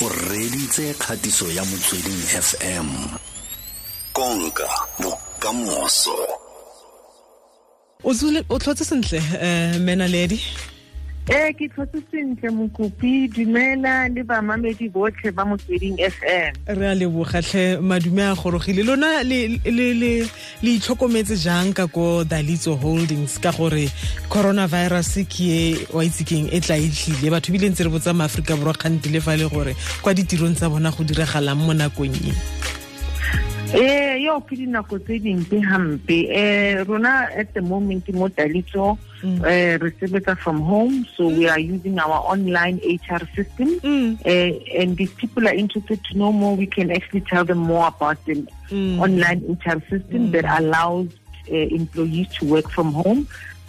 o reditse kgatiso ya motsweding fm konka bokamoso. O tlhotse sentle um mena ledi. Ee ke tlhotse sentle mokopi. Dumela le bamamedi botlhe ba motsweding fm re a lebogatlhe madume a gorogile. Lona le itlhokometse jang ka ko dalitso holdings? Ka gore coronavirus ke e wa itse keng e tla e tlile batho ebile ntse re botsa maaforika borwa kgantile fa le gore kwa ditirong tsa bona go diragalang mo nakong e ee yo ke dinako tse dimpe hampe. Um rona at the moment mo dalitso um re sebetsa from home so we are using our online hr system. Mm, uh, and if people are interested to know more we can actually tell them more about the mm. online hr system that allows uh, employees to work from home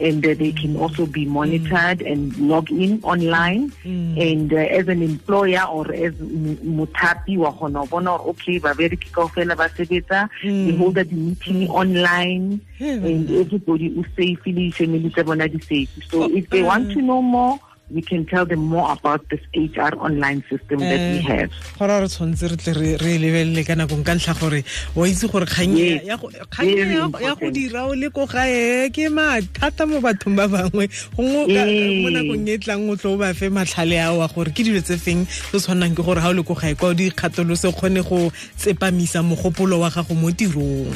and uh, they can also be monitored and log in online Mm. and uh, as an employer or as m- mothapi wa kgona ho bona hore okay babereki kaofela ba sebetsa Mm. they hold the meeting online Yeah, and everybody is safe le family tsa bona di safe so Oh, if they want mm. to know more we can tell them more about this HR online system that we Eh, have. gora re tshwanetse re tle re- re lebelele ka nakong ka ntlha gore wa itse gore kgang Yes. ya go- kgang Very ya go- ya dira o le ko gae ke mathata mo bathong ba bangwe. Gongwe mo nakong e tlang o tlo o ba fe matlhale ao a gore ke dilo tse feng tse tshwanang ke gore ga o le ko gae kwa o dikgatolose o kgone go tsepamisa mogopolo wa gago mo tirong.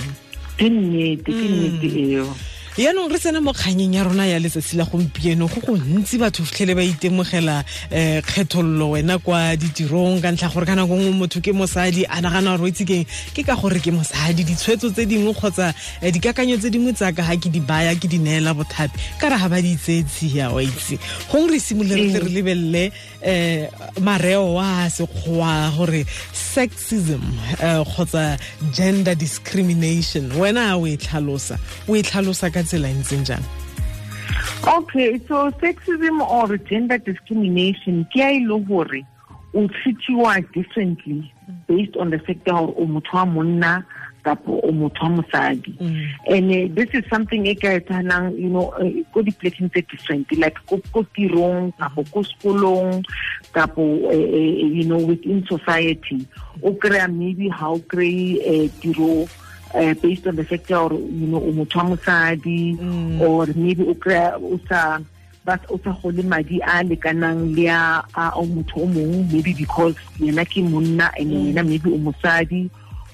Ke nnete ke nnete eo yaanong re tsena mo kganyeng ya rona ya letsatsi la gompieno go go ntsi batho fitlhele ba itemogela um kgethololo wena kwa ditirong ka ntlha gore ka nako nngwe motho ke mosadi a nagana gore o itse keng? Ke ka gore ke mosadi ditshwetso tse dingwe kgotsa eh, dikakanyo tse dingwe tsaka ga ke di baya ke di neela bothapi ka re ga ba di tsia wa itse. Gongwe re simolole re re lebelele um mareo wa sekgowa gore sexism um kgotsa gender discrimination. Wena o e tlhalosa o e tlhalosa ka tsela ntseng jang okay so sexism or gender discrimination ke a e le gore o treatiwa differently based on the fact gore o motho wa monna kapo o motho wa mosadi. And uh, this is something e ka etsahalang you know uh, ko di-plekeng tse different like ko tirong kapo ko sekolong kapo uh, you know within society. O kry-a maybe ha o kry-e tiro uh, Eh, based on the fact gore you know o motho wa mosadi mm. or maybe o kry-a o sa ba o sa gole madi a lekanang le a o motho o mongwe maybe because yena ke monna and mm. yena maybe o mosadi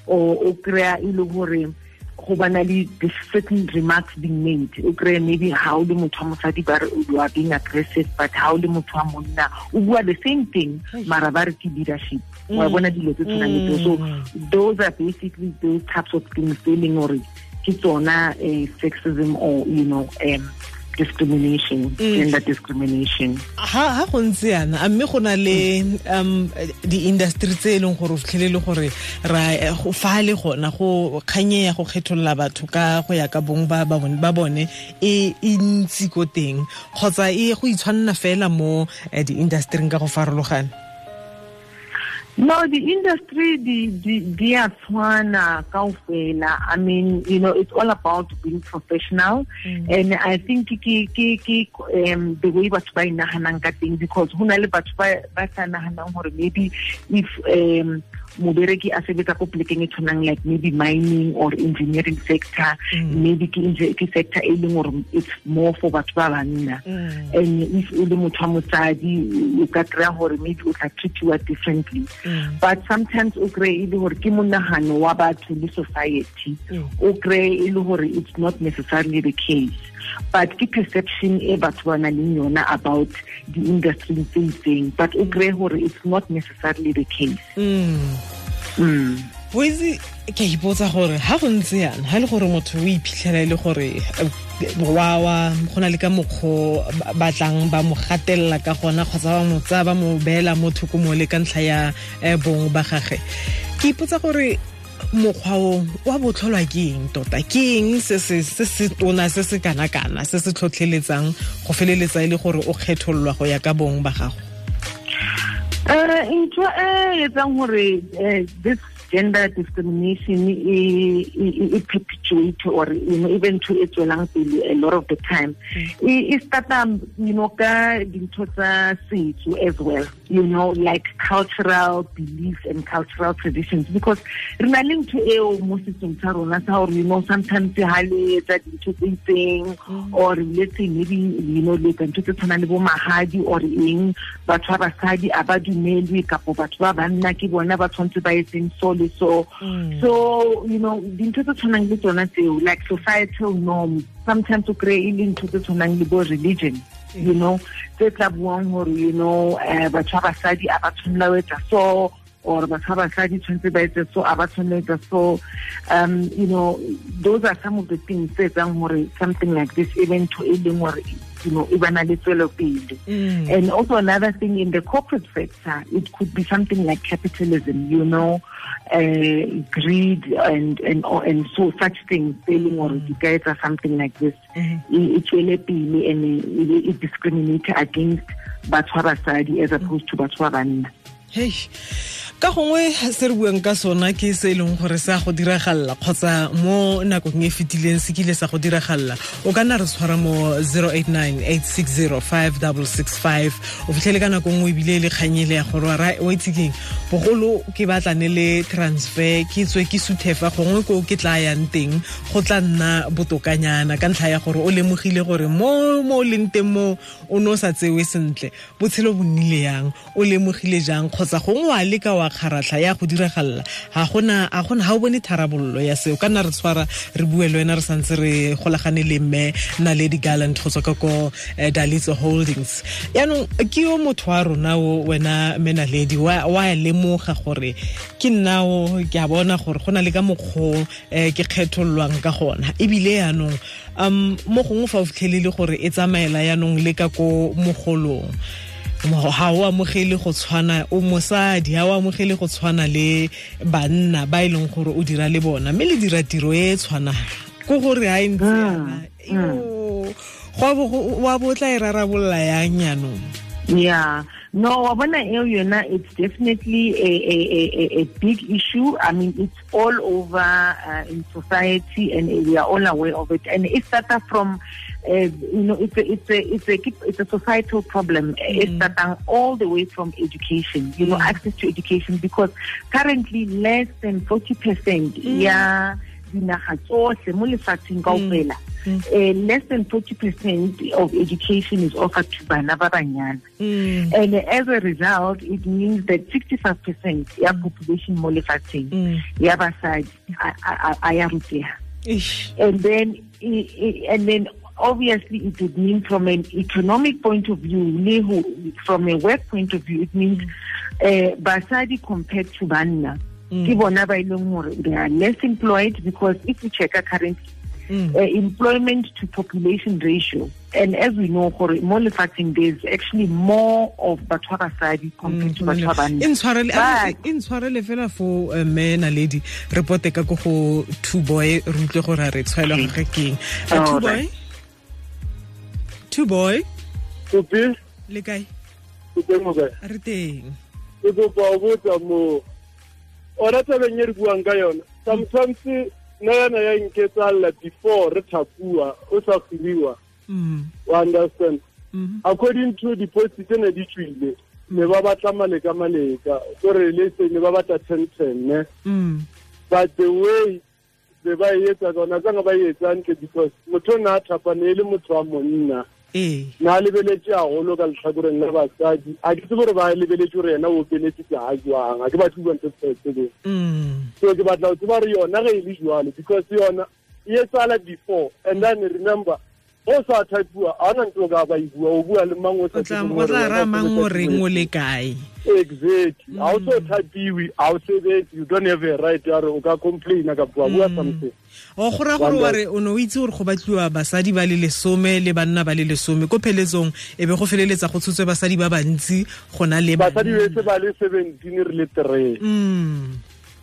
or o kry-a e le gore go bana le the certain remarks being made. O kry maybe ha o le motho wa mosadi ba re you are being aggressive but ha o le motho wa monna o bua the same thing mara ba re ke leadership wa bona dilo tse tshwanang le so those are basically those types of things tse e leng gore ke tsona eh, sexism or you know um, discrimination gender discrimination. Ha ha go ntse yana a mme go na le um di-industry tse e leng gore o fitlhelele gore ra go fa le gona go kganye ya go kgetholola batho ka go ya ka bong ba ba bone- ba bone e ntsi ko teng. Kgotsa e go itshwanna fela mo eh, di-industryng ka go farologana No, the industry, the the tshwana kaofela. I mean, you know, it's all about being professional, and I think ke ke ke um the way batho ba inahanang ka teng because ho na le batho ba ba sa nahanang hore maybe if um mobereki a sebetsa ko plekeng e tshwanang like maybe mining or engineering sector. Mm. Maybe ke sector e leng gore it's more for batho ba banna. Mm. And if o le motho wa mosadi o ka kry-a gore maybe o tla treatiwa differently. Mm. But sometimes o kry-e e le gore ke monagano wa batho le society. O kry-e e le gore it's not necessarily the case but ke perception e batho ba nang le yona about the industry tse itseng. But o kry-e gore it's not necessarily the case. Mm. boitse ke a ipotsa gore ha go ntse yana ha e le gore motho o iphitlhela e le gore eh, wa wa go na le ka mokgwa ba- batlang ba mo gatelela ka gona kgotsa ba mo tsaya ba mo beela mo thoko mo le ka ntlha ya eh, bong ba gage ke ipotsa gore mokgwa o wa botlholwa ke eng tota? Ke eng se se tona se se kana-kana se se tlhotlheletsang go feleletsa e le gore o kgethololwa go ya ka bong ba gago? Um ntho e etsang gore uh, this gender discrimination e e perpetuate or you know even to e tswelang pele a lot of the time. Mm. E e starta you know ka dintho tsa setso as well you know like cultural beliefs and cultural traditions because re na le ntho eo mo setsong sa rona sa gore you know sometimes ha le etsa dintho tse itseng mm. or let's say maybe you know le ka ntho tse tshwanang le bo mahadi or eng batho ba basadi a ba dumelwe kapo batho ba banna ke bona ba tshwanetse ba etseng so le so so you know dintho tse tshwanang le tsona tseo like societal norms sometimes o kry-e e le ntho tse tshwanang le bo religion you know tse tla buang gore you know um batho ba basadi a ba tshwanela o etsa so or batho ba basadi tshwanetse ba etse so a ba tshwanela etsa so. Um you know those are some of the things tse etsang gore something like this even to e leng gore you know bana le tswelopele mm. and also another thing in the corporate sector it could be something like capitalism you know uh, greed and and and so such things telling or di ka etsa something like this. Mm-hmm. E tswele pele and e discriminate against batho ba basadi as opposed to batho ba hey ka gongwe se re buang ka sona ke se e leng gore sa go diragalela kgotsa mo nakong e fetileng se kile sa go diragalela o ka nna re tshwara mo 0898605665 o fitlhele ka nako nngwe ebile e le kganyele ya gore o itsekeng bogolo ke batlane le transfer ke tswe ke suthefa gongwe ko ke tla yang teng go tla nna botokanyana ka ntlha ya gore o lemogile gore mo o leng teng mo o ne o sa tsewe sentle. Botshelo bo nnile yang o lemogile jang kgotsa gongwe wa leka wa kgaratlha ya go diragalela ga gona ga gona o bone tharabololo ya seo. Ka nna re tshwara re bue le wena re santse re golagane le mme naledi gallant go tswa ka ko dalitso holdings. Yaanong ke yo motho wa rona o wena menaledi wa lemoga gore ke nnao ke a bona gore go na le ka mokgwa um ke kgethollwang ka gona. Ebile yaanong um mo gongwe fa o fitlhelele gore e tsamaela yaanong le ka ko mogolong ga o amogele go tshwana o mosadi ga o amogele go tshwana le banna ba e leng gore o dira le bona mme le dira tiro e e tshwanang. Ko gore ga e ntse yana wa bo tla e rarabolola yang yaanong yeah no wabona eo yona it's definitely a, a, a, a big issue i mean it's all over uh, in society and we are all aware of it and it started from uh, you know it's a it's a it's a it's a societal problem mm. it's starting all the way from education you know mm. access to education because currently less than 40 percent mm. yeah dinaga tsotlhe mo lefatsheng kaofela. Mm. Uh, less than 40% of education is offered to bana ba banyana. Mm. and as a result it means that 65% ya population mo lefatsheng mm. ya basadi a ya ruteha. And then and then obviously it would mean from an economic point of view from a work point of view it means uh, basadi compared to banna Mm. ke bona ba e leng gore they are less employed because if you check currently Mm. Uh, employment to population ratio and as we know gore mo lefatsheng there's actually more of batho ba basadi mm, compared to mm. batho ba banna. E ntshwarele fela fo eh, mme naledi re pote ka ko go two boy re utlwe gore a re tshwaelwa gage keng. Eh, two boy? Two boy? Kopi le kae? Kope mo kae re teng. Ke kopa o botsa mo ona tabeng e re buang ka yona sometimes nna yana ya nketsalela before re thapua o sa kgiriwa wa understand? According to deposit ne di tswile ne ba batla maleka maleka. Kore le se ne ba batla ten ten ne? But the way be ba e etsa kaona tsanga ba e etsa ntle because motho o ne a thapa ne e le motho wa monna na lebeletse agolo ka letlhakoreng la basadi. A ke tse gore ba lebeletse gore yena o kenetse ke ga jwang. A ke batho buang tse tsebeng so ke batla go tseba gore yona ge e le jwalo because yona e tsala before. And then remember o sa typua a na ntlo o ka ba ibua o bua le mang o tla ramang o reng o le kae? Exactly. Ga o so typiwe ga o sebetse you don't have a right ya re o ka complain ka bua bua something. O go gore ware o ne o itse gore go batliwa basadi ba le lesome le banna ba le lesome. Ko pheletsong e be go feleletsa go tshotswe basadi ba bantsi go na le basadi bese ba le seventeen re le three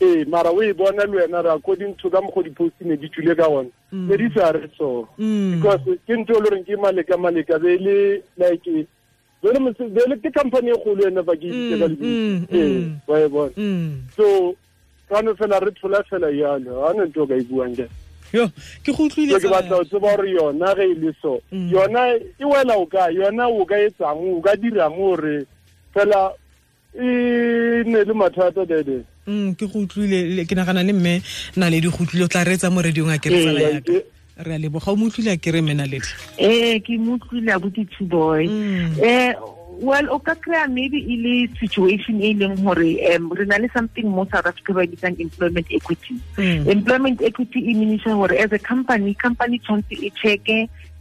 ee mara o e bona le wena re according to ka di posti ne di tswile ka gona ne di sa re so because ke ntho e le goreng ke maleka maleka be le like be le ke company e kgolo ena ba ke itse ka lebitsi ee wa e bona. So kano fela re thola fela yalo ga ne nto ka e buang ke yo ke go utlwile ke batla go tseba gore yona ge e le so Mm. yona e wela o ka yona o ka etsang o ka dirang gore fela e ne le mathata dede Mm, ke go utlwile le- ke nagana le mme na go utlwile o tla reetsa mo radiong a ke re tsala Ee, yaka re a leboga o mo utlwile a ke re mena ledi eh ke mo utlwile abuti two boy Mm. eh well o ka kry maybe e le situation e leng gore um re na le something mo south africa ba bitsang employment equity Mm. employment equity e meanisa gore as a company company tshwanetse e checke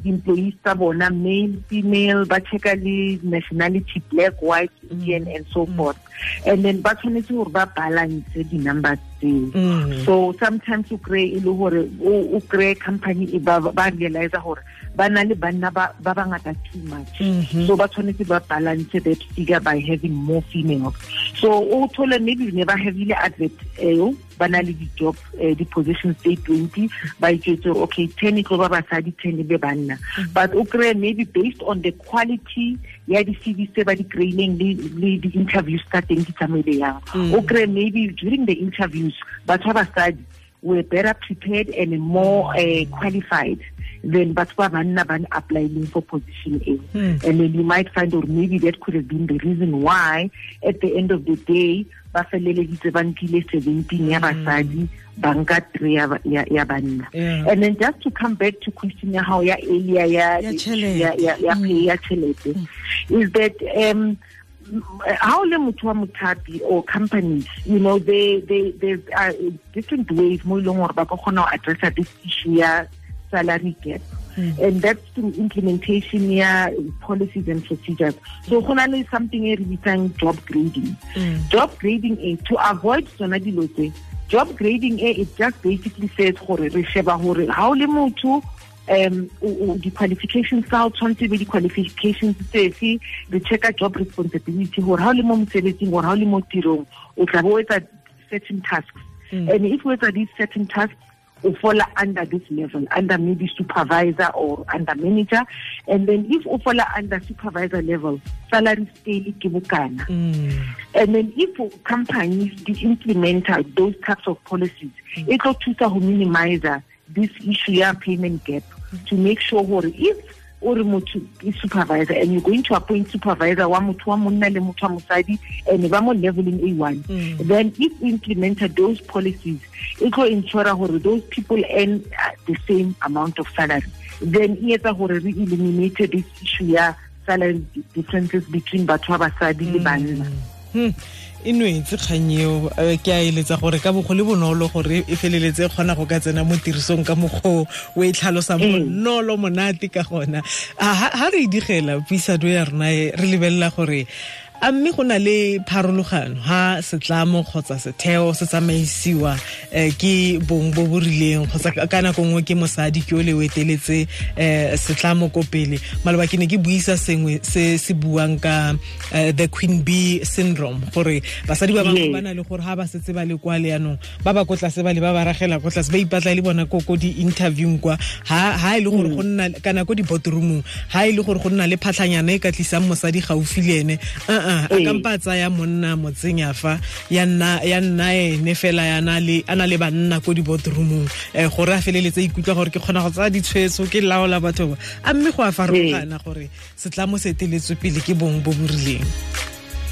di-employees tsa bona male female ba checka le nationality black white indian and so forth. And then ba tshwanetse gore ba balance di-numbers tseo. Mm. so sometimes o kry e le gore o o kry company e ba realize gore ba na le banna ba ba bangata too much. Mhm. so ba tshwanetse ba balance that figure by having more females so o thole maybe ne ba havile advert eo ba na le di-job eh, di-positions tse twenty ba itsetse okay ten e tlo ba basadi ten e be banna. But o kry maybe based on the quality ya di-cv tse ba di kry-ileng le di-interviews tsa teng di tsamaile yang. Mm. o kry maybe during the interviews batho ba basadi were better prepared and more uh, qualified than batho ba banna ba applying for position A. Hmm. And then you might find or maybe that could have been the reason why at the end of the day ba feleleditse ba nkile 17 ya basadi ba nka 3 ya ba- ya ya banna. And then just to come back to question ya how ya earlier ya Ya ya ya ya pay ya tjhelete is that um how le motho wa mothapi or companies you know they they there's uh, different ways mo e leng gore ba ka kgona go addressa this issue ya salary gap. And that's through implementation ya policies and procedures. So go na le something e re bitsang job grading. Mm. job grading e to avoid tsona dilo tse job grading e it just basically says gore re sheba gore ha o le motho um di-qualifications tsa o tshwanetse be di-qualifications tsefe re checka job responsibility gore ha o le mo mosebetsing gore ha o le mo tirong o tla bo o etsa certain tasks. Mm. and if o etsa these certain tasks o fall under this level under maybe supervisor or under manager. And then if o fall under supervisor level salary scale ke bokana Mm. and then if companies di implementa those types of policies e tlo thusa go minimize this issue ya payment gap to make sure if o re motho ke supervisor and you're going to appoint supervisor wa motho wa monna le motho wa mosadi and ba mo leveling A1 Mm. then if we implemented those policies it will ensure gore those people earn uh, the same amount of salary then e etsa gore re eliminate this issue ya salary differences between batho ba basadi le banna Hmm. E nwetse kgang eo. Eh, ke a eletsa gore ka bogole bonolo gore e feleletse e kgona go ka tsena mo tirisong ka mokgwa o e tlhalosang monolo bonolo monate ka gona. Ah, ha ha re e digela puisano ya rona e, re lebelela gore a mme go na le pharologano ha setlamo kgotsa setheo se tsamaisiwa um ke bong bo bo rileng kgotsa ka- nako nngwe ke mosadi ke o le o eteletse eh, setlamo ko pele. Maloba ke ne ke buisa sengwe se se buang ka eh, the queen b syndrome gore basadi ba bangwe ba na le gore ha ba setse ba le kwa leanong ba ba ko tlase ba le ba ba ragela ko tlase ba ipatla le bona ko ko di-interviewng kwa. Ha e le gore go nna kana ko di-botroomong ha e le gore go nna le phatlhanyana e ka tlisang mosadi gaufi le ene uh a Ee. kampa a tsaya monna motseng ya fa ya nna ya nna ene fela na le a na le banna ko di-boardroomong um gore a feleletse ikutlwa gore ke kgona go tsaya ditshwetso ke laola batho ba a mme go a farologana gore setlamo se eteletswe pele ke bong bo bo rileng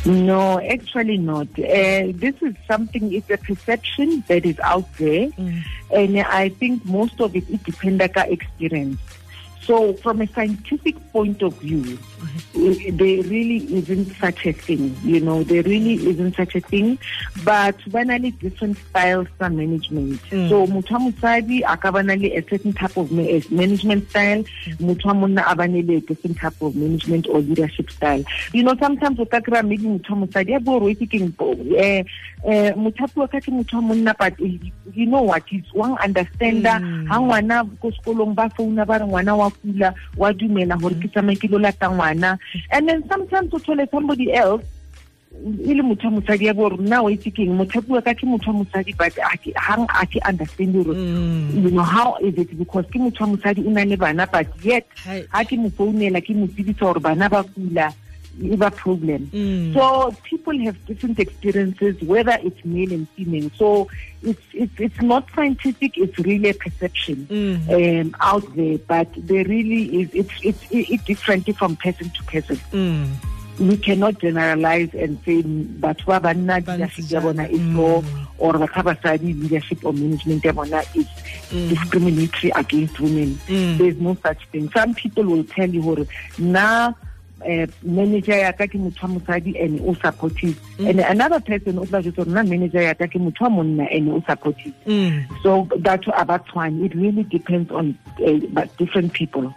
No, actually not. Uh, this is something, it's a perception that is out there. And I think most of it, it depends on experience. So from a scientific point of view, there really isn't such a thing. You know, there really isn't such a thing. But banally different styles of management. Mm. So mutwa musadi akabanali a certain type of eh, management style. Mutwa monna abanele a different type of management or leadership style. You know, sometimes kry-a maybe motho wa mosadi a bo rwetse ke eh eh mothapi wa ka ke motho wa monna but you know what is wang understanda Mm. ha ngwana ko sekolong ba founa ba ngwana wa kula wa dumela gore ke tsamaye ke lo lata ngwana. And then sometimes o thole somebody else e le motho wa mosadi ya bo re nna wa itse keng mothapiwa ka ke motho wa mosadi but gang a ke understand gore Mm. you know how is it? Because ke motho wa mosadi o na le bana but yet ga ke mo founela ke mo tsebisa gore bana ba kula is a problem. Mm. So people have different experiences, whether it's male and female. So it's it's it's not scientific. It's really a perception Mm. um, out there, but there really is. It's it's it's different from person to person. Mm. we cannot generalize and say batho ba banna Ba leadership ya bona is so Mm. or batho ba basadi leadership or management ya bona is discriminatory against women Mm. there's no such thing some people will tell you na uh, manager ya ka ke motho wa mosadi and o supportive. And another person o tla jwetsa hore nna manager ya ka ke motho wa monna and o supportive. Mm. so batho a ba tshwane. It really depends on uh, but different people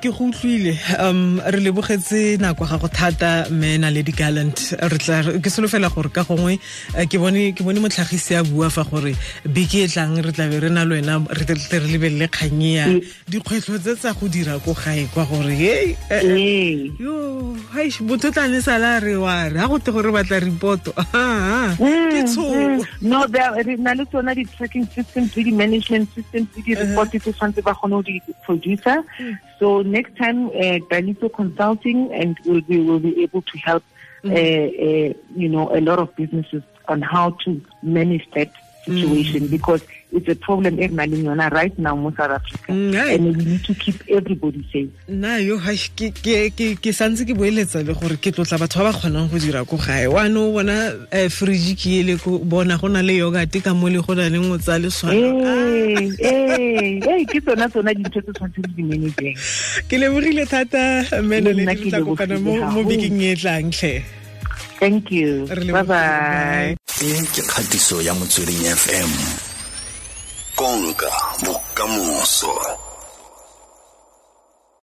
ke go utlwile um re lebogetse nako ga go thata mme naledi gallant re tla ke solofela gore ka gongwe eh, ke bone ke bone motlhagisi a bua fa gore beke e tlang re tlabe re na le wena re tle re lebelele kganye ya. Mm. dikgwetlho tse tsa go dira ko gae kwa gore hey, eh, eh, ee yo haish motho o tlane sala re wa re ga go te gore batla repoto Ah, ah, ke tshono no re na le tsona di-tracking systems le di-management systems le di-report tse tshwanetse ba kgone go di-producer so next time uh, Consulting and we'll be, will be able to help uh, uh, you know a lot of businesses on how to manage that situation. Because it's a problem e re nang le yona right now mo South Africa. And we need to keep everybody safe. Nna yo ke ke ke ke santse ke boeletsa le gore ke tlotla batho ba ba kgonang go dira ko gae. Wa no bona um fridge ke ele ko bona go na le yogate ka mo le go na le ngotsa le swana. Ee ke tsona tsona dintho tse tshwanetse le di-manageng ke lebogile thata mmene Le ke tla kopana mo bekeng e tlang tlhe. Thank you. Bye bye. E ke kgatiso ya motsweding fm konka bokamoso